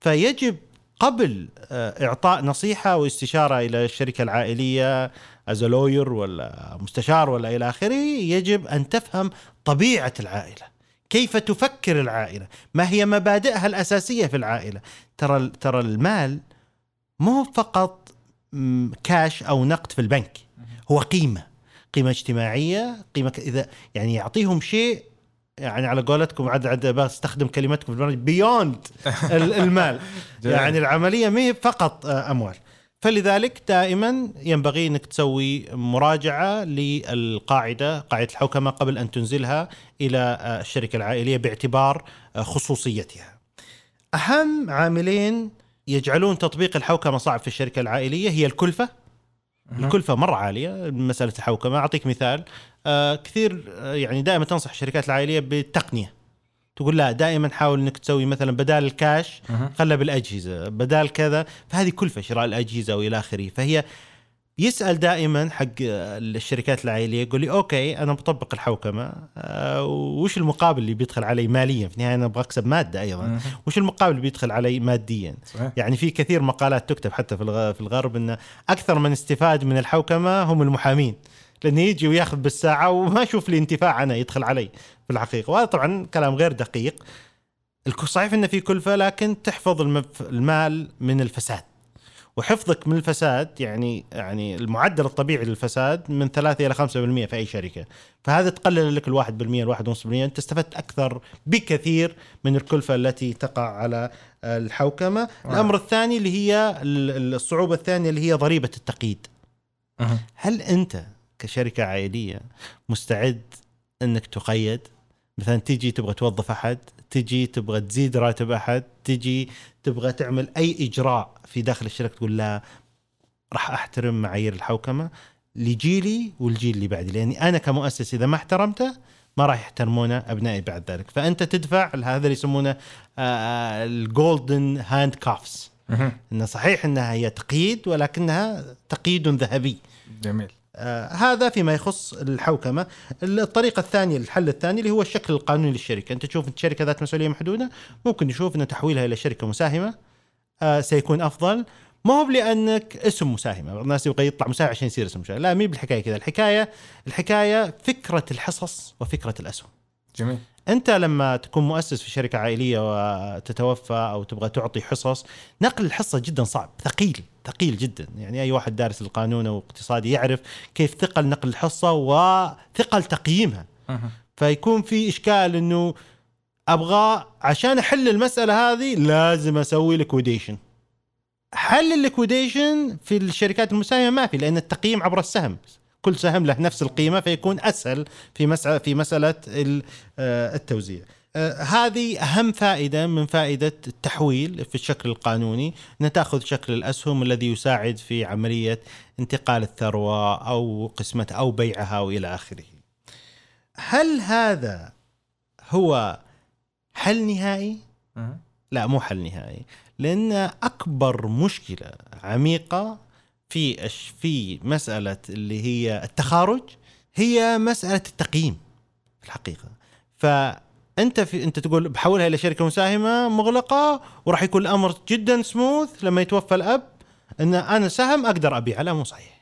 فيجب قبل آه، إعطاء نصيحة واستشارة إلى الشركة العائلية as lawyer ولا مستشار ولا إلى آخره يجب أن تفهم طبيعة العائلة. كيف تفكر العائلة؟ ما هي مبادئها الأساسية في العائلة؟ ترى ترى المال مو فقط كاش أو نقد في البنك هو قيمة. قيمة اجتماعية قيمة إذا يعني يعطيهم شيء يعني على قولتكم عاد عاد بستخدم كلمتكم في البرنامج بيوند (laughs) المال. يعني العملية ما هي فقط آه، أموال فلذلك دائما ينبغي إنك تسوي مراجعة للقاعدة قاعدة الحوكمة قبل أن تنزلها إلى آه، الشركة العائلية باعتبار آه، خصوصيتها. أهم عاملين يجعلون تطبيق الحوكمة صعب في الشركة العائلية هي الكلفة الكلفه مره عالية مسألة الحوكمة. أعطيك مثال. آه كثير آه يعني دائما تنصح الشركات العائلية بالتقنية. تقول لا دائما حاول إنك تسوي مثلا بدال الكاش. خلها بالأجهزة بدال كذا. فهذه كلفه شراء الأجهزة وإلى آخره. فهي يسأل دائما حق الشركات العائلية يقول لي okay أنا بطبق الحوكمة آه، وش المقابل اللي بيدخل علي ماليا؟ في النهاية أنا أبغى أكسب مادة أيضا. وش المقابل اللي بيدخل علي ماديا؟ صحيح. يعني في كثير مقالات تكتب حتى في الغ- في الغرب إن أكثر من استفاد من الحوكمة هم المحامين لأنه يجي ويأخذ بالساعة وما أشوف لي انتفاع أنا يدخل علي في الحقيقة. وهذا طبعا كلام غير دقيق. صحيح انه في كلفة لكن تحفظ المال من الفساد. وحفظك من الفساد يعني يعني المعدل الطبيعي للفساد من 3 إلى 5% في أي شركة. فهذا تقلل لك ال 1% ال 1.5% أنت استفدت أكثر بكثير من الكلفة التي تقع على الحوكمة. الأمر الثاني اللي هي ال- الصعوبة الثانية اللي هي ضريبة التقييد. مهم. هل أنت كشركة عائلية مستعد أنك تقيد؟ مثلا تجي تبغى توظف أحد تجي تبغى تزيد راتب أحد تجي تبغى تعمل أي إجراء في داخل الشركة تقول لا راح أحترم معايير الحوكمة لجيلي والجيل اللي بعدي لأني أنا كمؤسس إذا ما احترمته ما راح يحترمونه أبنائي بعد ذلك. فأنت تدفع هذا اللي يسمونه ال golden handcuffs. إنه صحيح إنها هي تقييد ولكنها تقييد ذهبي. جميل. هذا فيما يخص الحوكمة. الطريقة الثانية الحل الثاني اللي هو الشكل القانوني للشركة. أنت تشوف شركة ذات مسؤولية محدودة ممكن نشوف إن تحويلها إلى شركة مساهمة آه سيكون أفضل. ما هو لانك اسم مساهمة. بعض الناس يبغى يطلع مساهم عشان يصير اسم مساهم لا مهي بالحكاية كذا. الحكاية الحكاية فكرة الحصص وفكرة الأسهم. جميل. أنت لما تكون مؤسس في شركة عائلية وتتوفى أو تبغى تعطي حصص نقل الحصة جدا صعب ثقيل ثقيل جدا. يعني أي واحد دارس القانون أو اقتصادي يعرف كيف ثقل نقل الحصة وثقل تقييمها. مهم. فيكون في إشكال إنه أبغى عشان أحل المسألة هذه لازم أسوي liquidation حل ال liquidation في الشركات المساهمة ما في لأن التقييم عبر السهم. كل سهم له نفس القيمة فيكون أسهل في مساله في مسألة ال- آه، التوزيع آه، هذه أهم فائدة من فائدة التحويل في الشكل القانوني ان تاخذ شكل الأسهم الذي يساعد في عملية انتقال الثروة أو قسمتها أو بيعها والى آخره. هل هذا هو حل نهائي؟ لا مو حل نهائي لأن أكبر مشكلة عميقة في في مسألة اللي هي التخارج هي مسألة التقييم في الحقيقة. فأنت في أنت تقول بحولها إلى شركة مساهمة مغلقة وراح يكون الأمر جدا سموث لما يتوفى الأب إن أنا سهم أقدر ابيعه لا مو صحيح.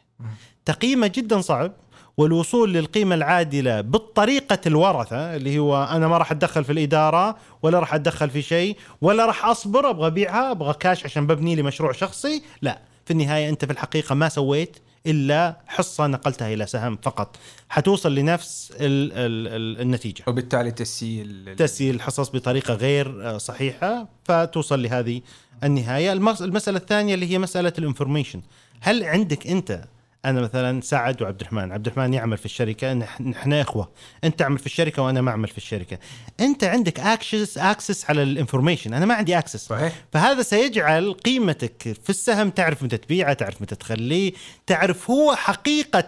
تقييمه جدا صعب والوصول للقيمة العادلة بالطريقة الورثة اللي هو أنا ما راح أتدخل في الإدارة ولا راح أتدخل في شيء ولا راح أصبر أبغى أبيعها أبغى كاش عشان ببني لي مشروع شخصي لا. في النهاية أنت في الحقيقة ما سويت إلا حصة نقلتها إلى سهم فقط. حتوصل لنفس ال ال ال النتيجة. وبالتالي تسييل تسييل الحصص بطريقة غير آه، صحيحة فتوصل لهذه النهاية. المس- المسألة الثانية اللي هي مسألة ال information هل عندك أنت أنا مثلا سعد وعبد الرحمن عبد الرحمن يعمل في الشركة نح- نحن إخوة. أنت تعمل في الشركة وأنا ما أعمل في الشركة. أنت عندك access access على ال information أنا ما عندي access صحيح. فهذا سيجعل قيمتك في السهم تعرف متى تبيعه تعرف متى تخليه تعرف هو حقيقة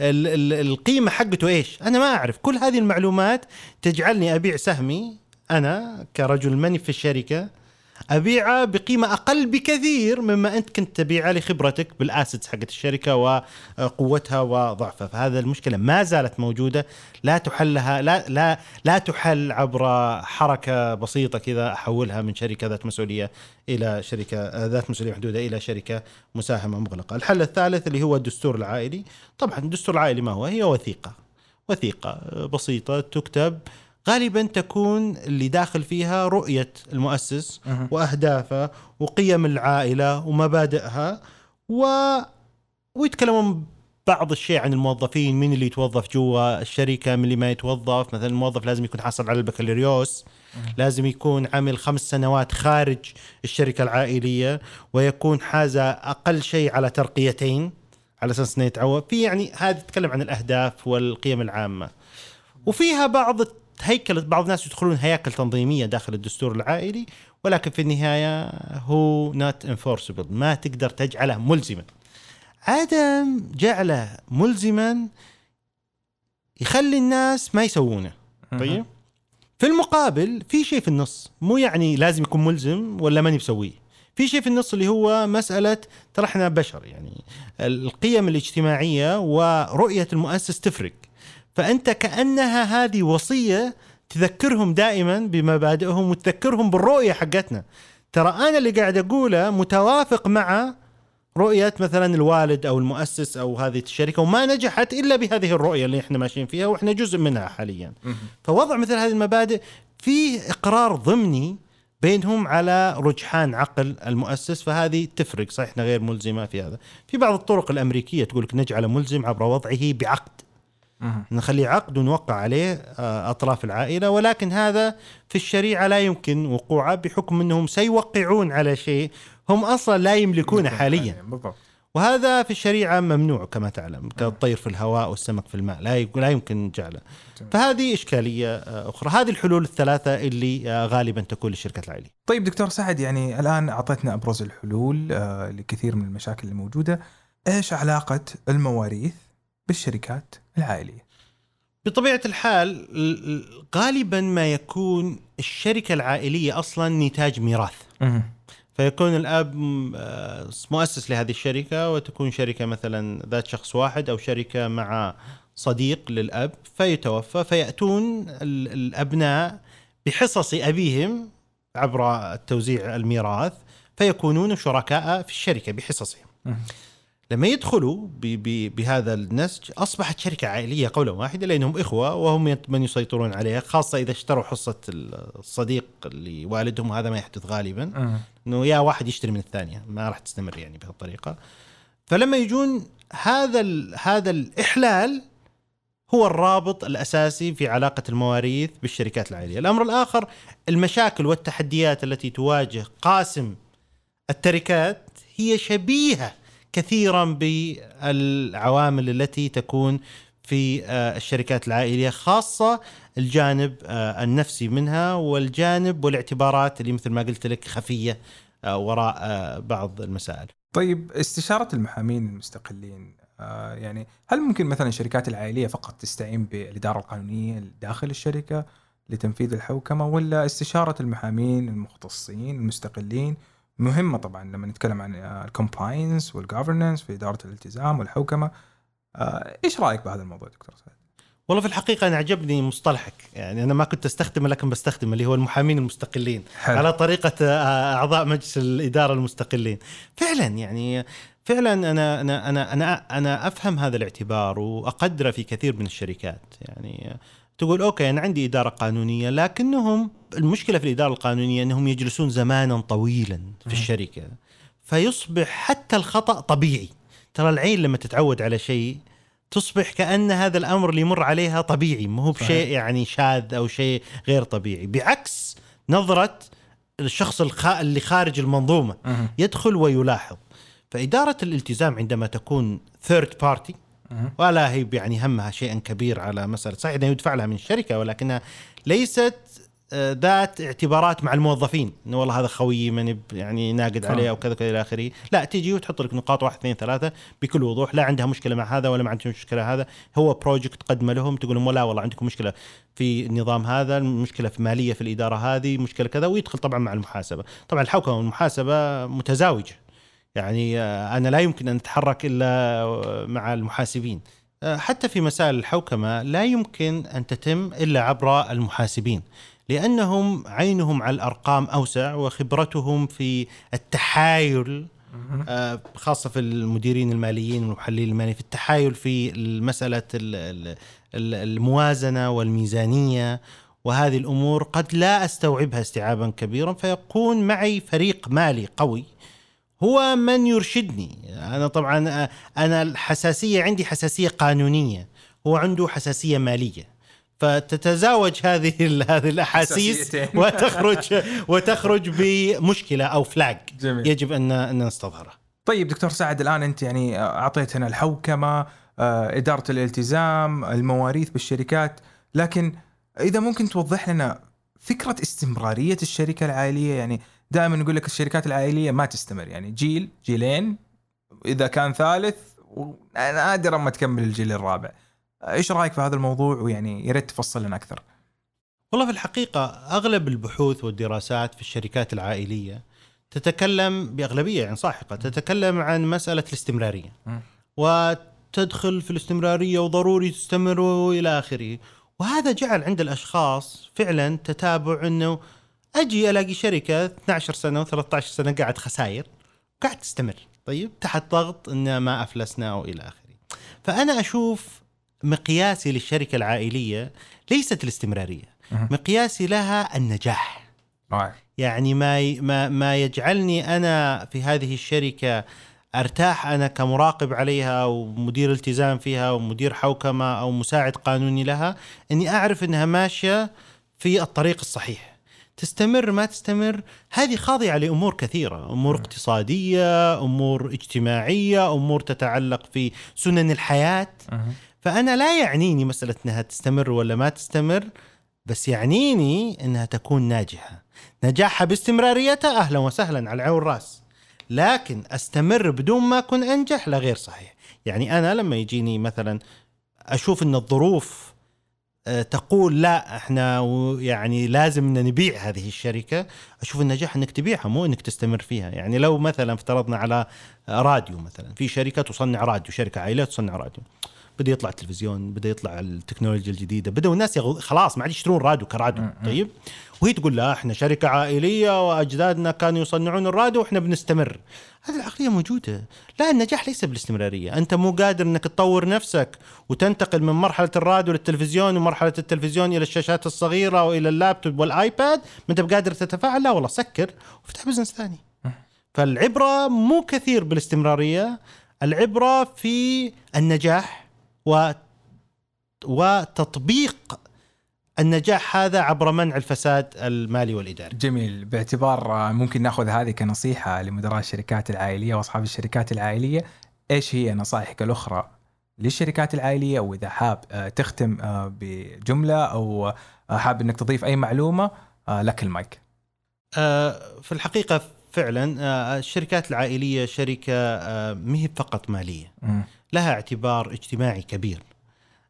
ال- ال- القيمة حقته إيش. أنا ما أعرف. كل هذه المعلومات تجعلني أبيع سهمي أنا كرجل ماني في الشركة ابيعه بقيمة أقل بكثير مما أنت كنت تبيعه لخبرتك بالأسيتس حقت الشركة وقوتها وضعفها فهذا المشكلة ما زالت موجودة لا تحلها لا لا لا تحل عبر حركة بسيطة كذا أحولها من شركة ذات مسؤولية إلى شركة ذات مسؤولية محدودة إلى شركة مساهمة مغلقة. الحل الثالث اللي هو الدستور العائلي، طبعا الدستور العائلي ما هو؟ هي وثيقة. وثيقة بسيطة تكتب غالبا تكون اللي داخل فيها رؤية المؤسس. وأهدافه وقيم العائلة ومبادئها و ويتكلمون بعض الشيء عن الموظفين مين اللي يتوظف جوا الشركة من اللي ما يتوظف. مثلا الموظف لازم يكون حاصل على البكالوريوس لازم يكون عامل خمس سنوات خارج الشركة العائلية ويكون حاز أقل شيء على ترقيتين على أساس إنه يتعود في يعني هذا يتكلم عن الأهداف والقيم العامة. وفيها بعض هيكل بعض الناس يدخلون هياكل تنظيمية داخل الدستور العائلي ولكن في النهاية هو not enforceable ما تقدر تجعله ملزما. عدم جعله ملزما يخلي الناس ما يسوونه. طيب؟ في المقابل في شيء في النص مو يعني لازم يكون ملزم ولا ماني بسويه في شيء في النص اللي هو مسألة ترى إحنا بشر يعني القيم الاجتماعية ورؤية المؤسس تفرق. فأنت كأنها هذه وصية تذكرهم دائما بمبادئهم وتذكرهم بالرؤية حقتنا ترى أنا اللي قاعد أقوله متوافق مع رؤية مثلا الوالد أو المؤسس أو هذه الشركة وما نجحت إلا بهذه الرؤية اللي إحنا ماشيين فيها وإحنا جزء منها حاليا. فوضع مثل هذه المبادئ في إقرار ضمني بينهم على رجحان عقل المؤسس فهذه تفرق صحيح غير ملزمة في هذا في بعض الطرق الأمريكية تقول لك نجعله ملزم عبر وضعه بعقد. نخليه عقد ونوقع عليه آه، أطراف العائلة. ولكن هذا في الشريعة لا يمكن وقوعه بحكم أنهم سيوقعون على شيء هم أصلا لا يملكونه حاليا. بالضبط. وهذا في الشريعة ممنوع كما تعلم كالطير في الهواء والسمك في الماء لا لا يمكن جعله. فهذه إشكالية آه، أخرى. هذه الحلول الثلاثة اللي آه، غالبا تكون للشركات العائلية. طيب دكتور سعد يعني الآن أعطيتنا أبرز الحلول لكثير من المشاكل الموجودة. إيش علاقة المواريث بالشركات العائلية. بطبيعة الحال ال- ال- غالبا ما يكون الشركة العائلية أصلا نتاج ميراث. فيكون الأب آه، مؤسس لهذه الشركة وتكون شركة مثلا ذات شخص واحد أو شركة مع صديق للأب فيتوفى فيأتون ال- الأبناء بحصص أبيهم عبر توزيع الميراث فيكونون شركاء في الشركة بحصصهم. لما يدخلوا بهذا النسج أصبحت شركة عائلية قولا واحدا لأنهم إخوة وهم من يسيطرون عليها خاصة إذا اشتروا حصة الصديق لوالدهم وهذا ما يحدث غالبا. مهم. إنه يا واحد يشتري من الثانية ما راح تستمر يعني بهالطريقة فلما يجون هذا ال- هذا الإحلال هو الرابط الأساسي في علاقة المواريث بالشركات العائلية، الأمر الآخر المشاكل والتحديات التي تواجه قاسم التركات هي شبيهة كثيرا بالعوامل التي تكون في آه، الشركات العائلية خاصة الجانب آه، النفسي منها والجانب والاعتبارات اللي مثل ما قلت لك خفية آه، وراء بعض المسائل. طيب استشارة المحامين المستقلين يعني هل ممكن مثلا الشركات العائلية فقط تستعين بالإدارة القانونية داخل الشركة لتنفيذ الحوكمة ولا استشارة المحامين المختصين المستقلين مهمة طبعا لما نتكلم عن الكومباينس والجوفرنس في إدارة الالتزام والحوكمة. آه، إيش رأيك بهذا الموضوع دكتور سعد؟ والله في الحقيقة أنا عجبني مصطلحك. يعني أنا ما كنت أستخدمه لكن بستخدمه اللي هو المحامين المستقلين. حلو. على طريقة آه، أعضاء مجلس الإدارة المستقلين. فعلا يعني فعلا أنا أنا أنا أنا أنا أفهم هذا الاعتبار وأقدره في كثير من الشركات. يعني تقول أوكي أنا عندي إدارة قانونية لكنهم المشكلة في الإدارة القانونية إنهم يجلسون زمانا طويلا في الشركة فيصبح حتى الخطأ طبيعي ترى العين لما تتعود على شيء تصبح كأن هذا الأمر اللي يمر عليها طبيعي ما هو. بشيء يعني شاذ أو شيء غير طبيعي بعكس نظرة الشخص. اللي خارج المنظومة مهم. يدخل ويلاحظ فإدارة الالتزام عندما تكون third party. ولا هي يعني همها شيئا كبير على مسألة. صحيح إنه يدفع لها من الشركة ولكنها ليست آه، ذات اعتبارات مع الموظفين. إنه والله هذا خويي ب- يعني ناقد. عليه أو كذا كذا إلى آخره، لا تجي وتحط لك نقاط واحد اثنين ثلاثة بكل وضوح. لا عندها مشكلة مع هذا ولا ما عندها مشكلة هذا، هو بروجكت قدمه لهم تقول لهم لا والله عندكم مشكلة في النظام هذا، المشكلة في مالية في الإدارة هذه، مشكلة كذا. ويدخل طبعا مع المحاسبة، طبعا الحوكمة والمحاسبة متزاوجة. يعني آه، أنا لا يمكن أن أتحرك إلا آه، مع المحاسبين. آه، حتى في مسائل الحوكمة لا يمكن أن تتم إلا عبر المحاسبين لأنهم عينهم على الأرقام أوسع وخبرتهم في التحايل خاصة في المديرين الماليين والمحللين الماليين في التحايل في مسألة ال- ال- ال- الموازنة والميزانية وهذه الأمور قد لا أستوعبها استيعابا كبيرا فيكون معي فريق مالي قوي هو من يرشدني. أنا طبعا أنا الحساسية عندي حساسية قانونية. هو عنده حساسية مالية. فتتزاوج هذه هذه الأحاسيس. وتخرج (laughs) وتخرج بمشكلة أو فلاج جميل. يجب أن أن نستظهرها طيب دكتور سعد الآن أنت يعني أعطيتنا الحوكمة آه، إدارة الالتزام المواريث بالشركات. لكن إذا ممكن توضح لنا فكرة استمرارية الشركة العائلية؟ يعني دائما نقول لك الشركات العائلية ما تستمر. يعني جيل جيلين إذا كان ثالث نادرا ما تكمل الجيل الرابع. إيش رأيك في هذا الموضوع؟ ويعني يا ريت تفصل لنا أكثر. والله في الحقيقة أغلب البحوث والدراسات في الشركات العائلية تتكلم بأغلبية يعني ساحقة تتكلم عن مسألة الاستمرارية. مم. وتدخل في الاستمرارية وضروري تستمر وإلى آخره. وهذا جعل عند الأشخاص فعلا تتابع أنه أجي ألاقي شركة 12 سنة و13 سنة قاعد خساير قاعد تستمر. طيب؟ تحت ضغط أن ما أفلسنا أو إلى آخره. فأنا أشوف مقياسي للشركة العائلية ليست الاستمرارية. مهم. مقياسي لها النجاح. يعني ما ما ما يجعلني أنا في هذه الشركة أرتاح أنا كمراقب عليها ومدير التزام فيها ومدير حوكمة أو مساعد قانوني لها إني أعرف إنها ماشية في الطريق الصحيح. تستمر ما تستمر هذه خاضعة لأمور كثيرة أمور اقتصادية أمور اجتماعية أمور تتعلق في سنن الحياة. فأنا لا يعنيني مسألة أنها تستمر ولا ما تستمر بس يعنيني أنها تكون ناجحة. نجاحها باستمراريتها أهلا وسهلا على العين والرأس. لكن أستمر بدون ما أكون أنجح لا غير صحيح. يعني أنا لما يجيني مثلا أشوف أن الظروف تقول لا إحنا يعني لازم نبيع هذه الشركة. أشوف النجاح إنك تبيعها مو إنك تستمر فيها. يعني لو مثلا افترضنا على راديو مثلا في شركة تصنع راديو شركة عائلية تصنع راديو. بدأ يطلع التلفزيون بدأ يطلع التكنولوجيا الجديدة بدأوا الناس يغ... خلاص ما عاد يشترون راديو كراديو طيب؟ وهي تقول لا إحنا شركة عائلية وأجدادنا كانوا يصنعون الراديو وإحنا بنستمر. هذه العقلية موجودة. لا النجاح ليس بالاستمرارية. أنت مو قادر إنك تطور نفسك وتنتقل من مرحلة الراديو للتلفزيون ومرحلة التلفزيون إلى الشاشات الصغيرة وإلى اللابتوب والآيباد. ما أنت بقادر تتفاعل؟ لا والله سكر وافتح بزنس ثاني. فالعبرة مو كثير بالاستمرارية. العبرة في النجاح و وتطبيق النجاح هذا عبر منع الفساد المالي والإداري. جميل. باعتبار ممكن ناخذ هذه كنصيحة لمدراء الشركات العائلية وأصحاب الشركات العائلية إيش هي نصائحك الأخرى للشركات العائلية؟ وإذا حاب آه، تختم آه، بجملة أو آه، حاب إنك تضيف أي معلومة لك المايك. في الحقيقة فعلا الشركات العائلية شركة آه، ما هي فقط مالية. لها اعتبار اجتماعي كبير.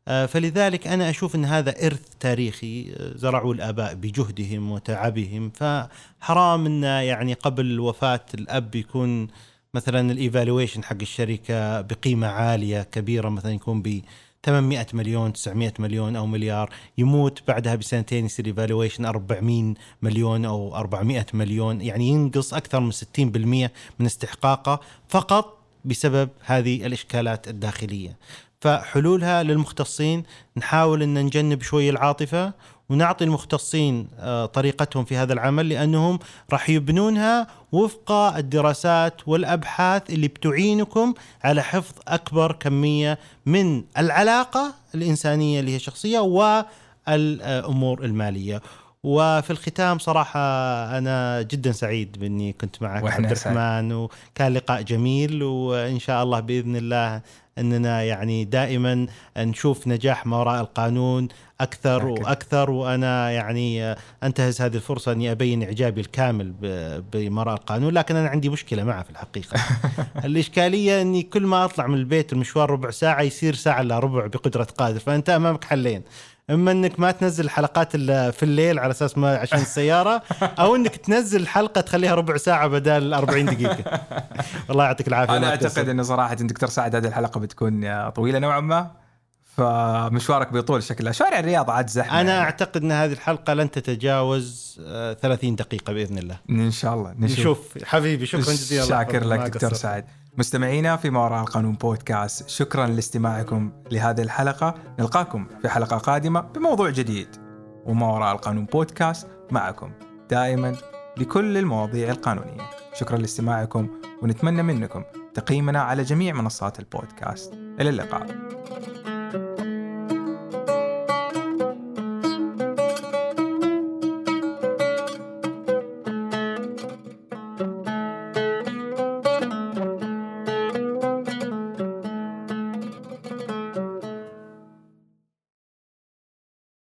فلذلك أنا أشوف إن هذا إرث تاريخي آه، زرعوه الآباء بجهدهم وتعبهم فحرام إن يعني قبل وفاة الأب يكون مثلا ال evaluation حق الشركة بقيمة عالية كبيرة مثلا يكون ب 800 مليون 900 مليون أو مليار يموت بعدها بسنتين يصير إيفالويشن 400 مليون أو 400 مليون يعني ينقص أكثر من 60% من استحقاقه فقط بسبب هذه الإشكالات الداخلية. فحلولها للمختصين نحاول إن نجنب شوي العاطفة ونعطي المختصين آه، طريقتهم في هذا العمل لأنهم راح يبنونها وفق الدراسات والأبحاث اللي بتعينكم على حفظ أكبر كمية من العلاقة الإنسانية اللي هي شخصية والأمور المالية. وفي الختام صراحة أنا جدا سعيد بإني كنت معك عبد الرحمن وكان لقاء جميل وإن شاء الله بإذن الله أننا يعني دائما نشوف نجاح ما وراء القانون أكثر أكيد. وأكثر. وأنا يعني أنتهز هذه الفرصة أني أبين إعجابي الكامل بما وراء القانون لكن أنا عندي مشكلة معه في الحقيقة. (laughs) الإشكالية أني كل ما أطلع من البيت المشوار ربع ساعة يصير ساعة إلا ربع بقدرة قادر فأنت أمامك حلين. إما إنك ما تنزل حلقات إلا في الليل على أساس ما عشان السيارة أو إنك تنزل حلقة تخليها ربع ساعة بدل 40 دقيقة. (laughs) الله يعطيك العافية أنا. أعتقد إنه صراحة دكتور سعد هذه الحلقة بتكون آه، طويلة نوعا ما فمشوارك بيطول شكلها شوارع الرياض عاد زحمة أنا يعني. أعتقد إن هذه الحلقة لن تتجاوز آه، 30 دقيقة بإذن الله. إن شاء الله. نشوف, نشوف. حبيبي شكرا جزيلا. شاكر لك دكتور. سعد. مستمعينا في ما وراء القانون بودكاست شكرا لاستماعكم لهذه الحلقة. نلقاكم في حلقة قادمة بموضوع جديد. وما وراء القانون بودكاست معكم دائما لكل المواضيع القانونية. شكرا لاستماعكم ونتمنى منكم تقييمنا على جميع منصات البودكاست. إلى اللقاء.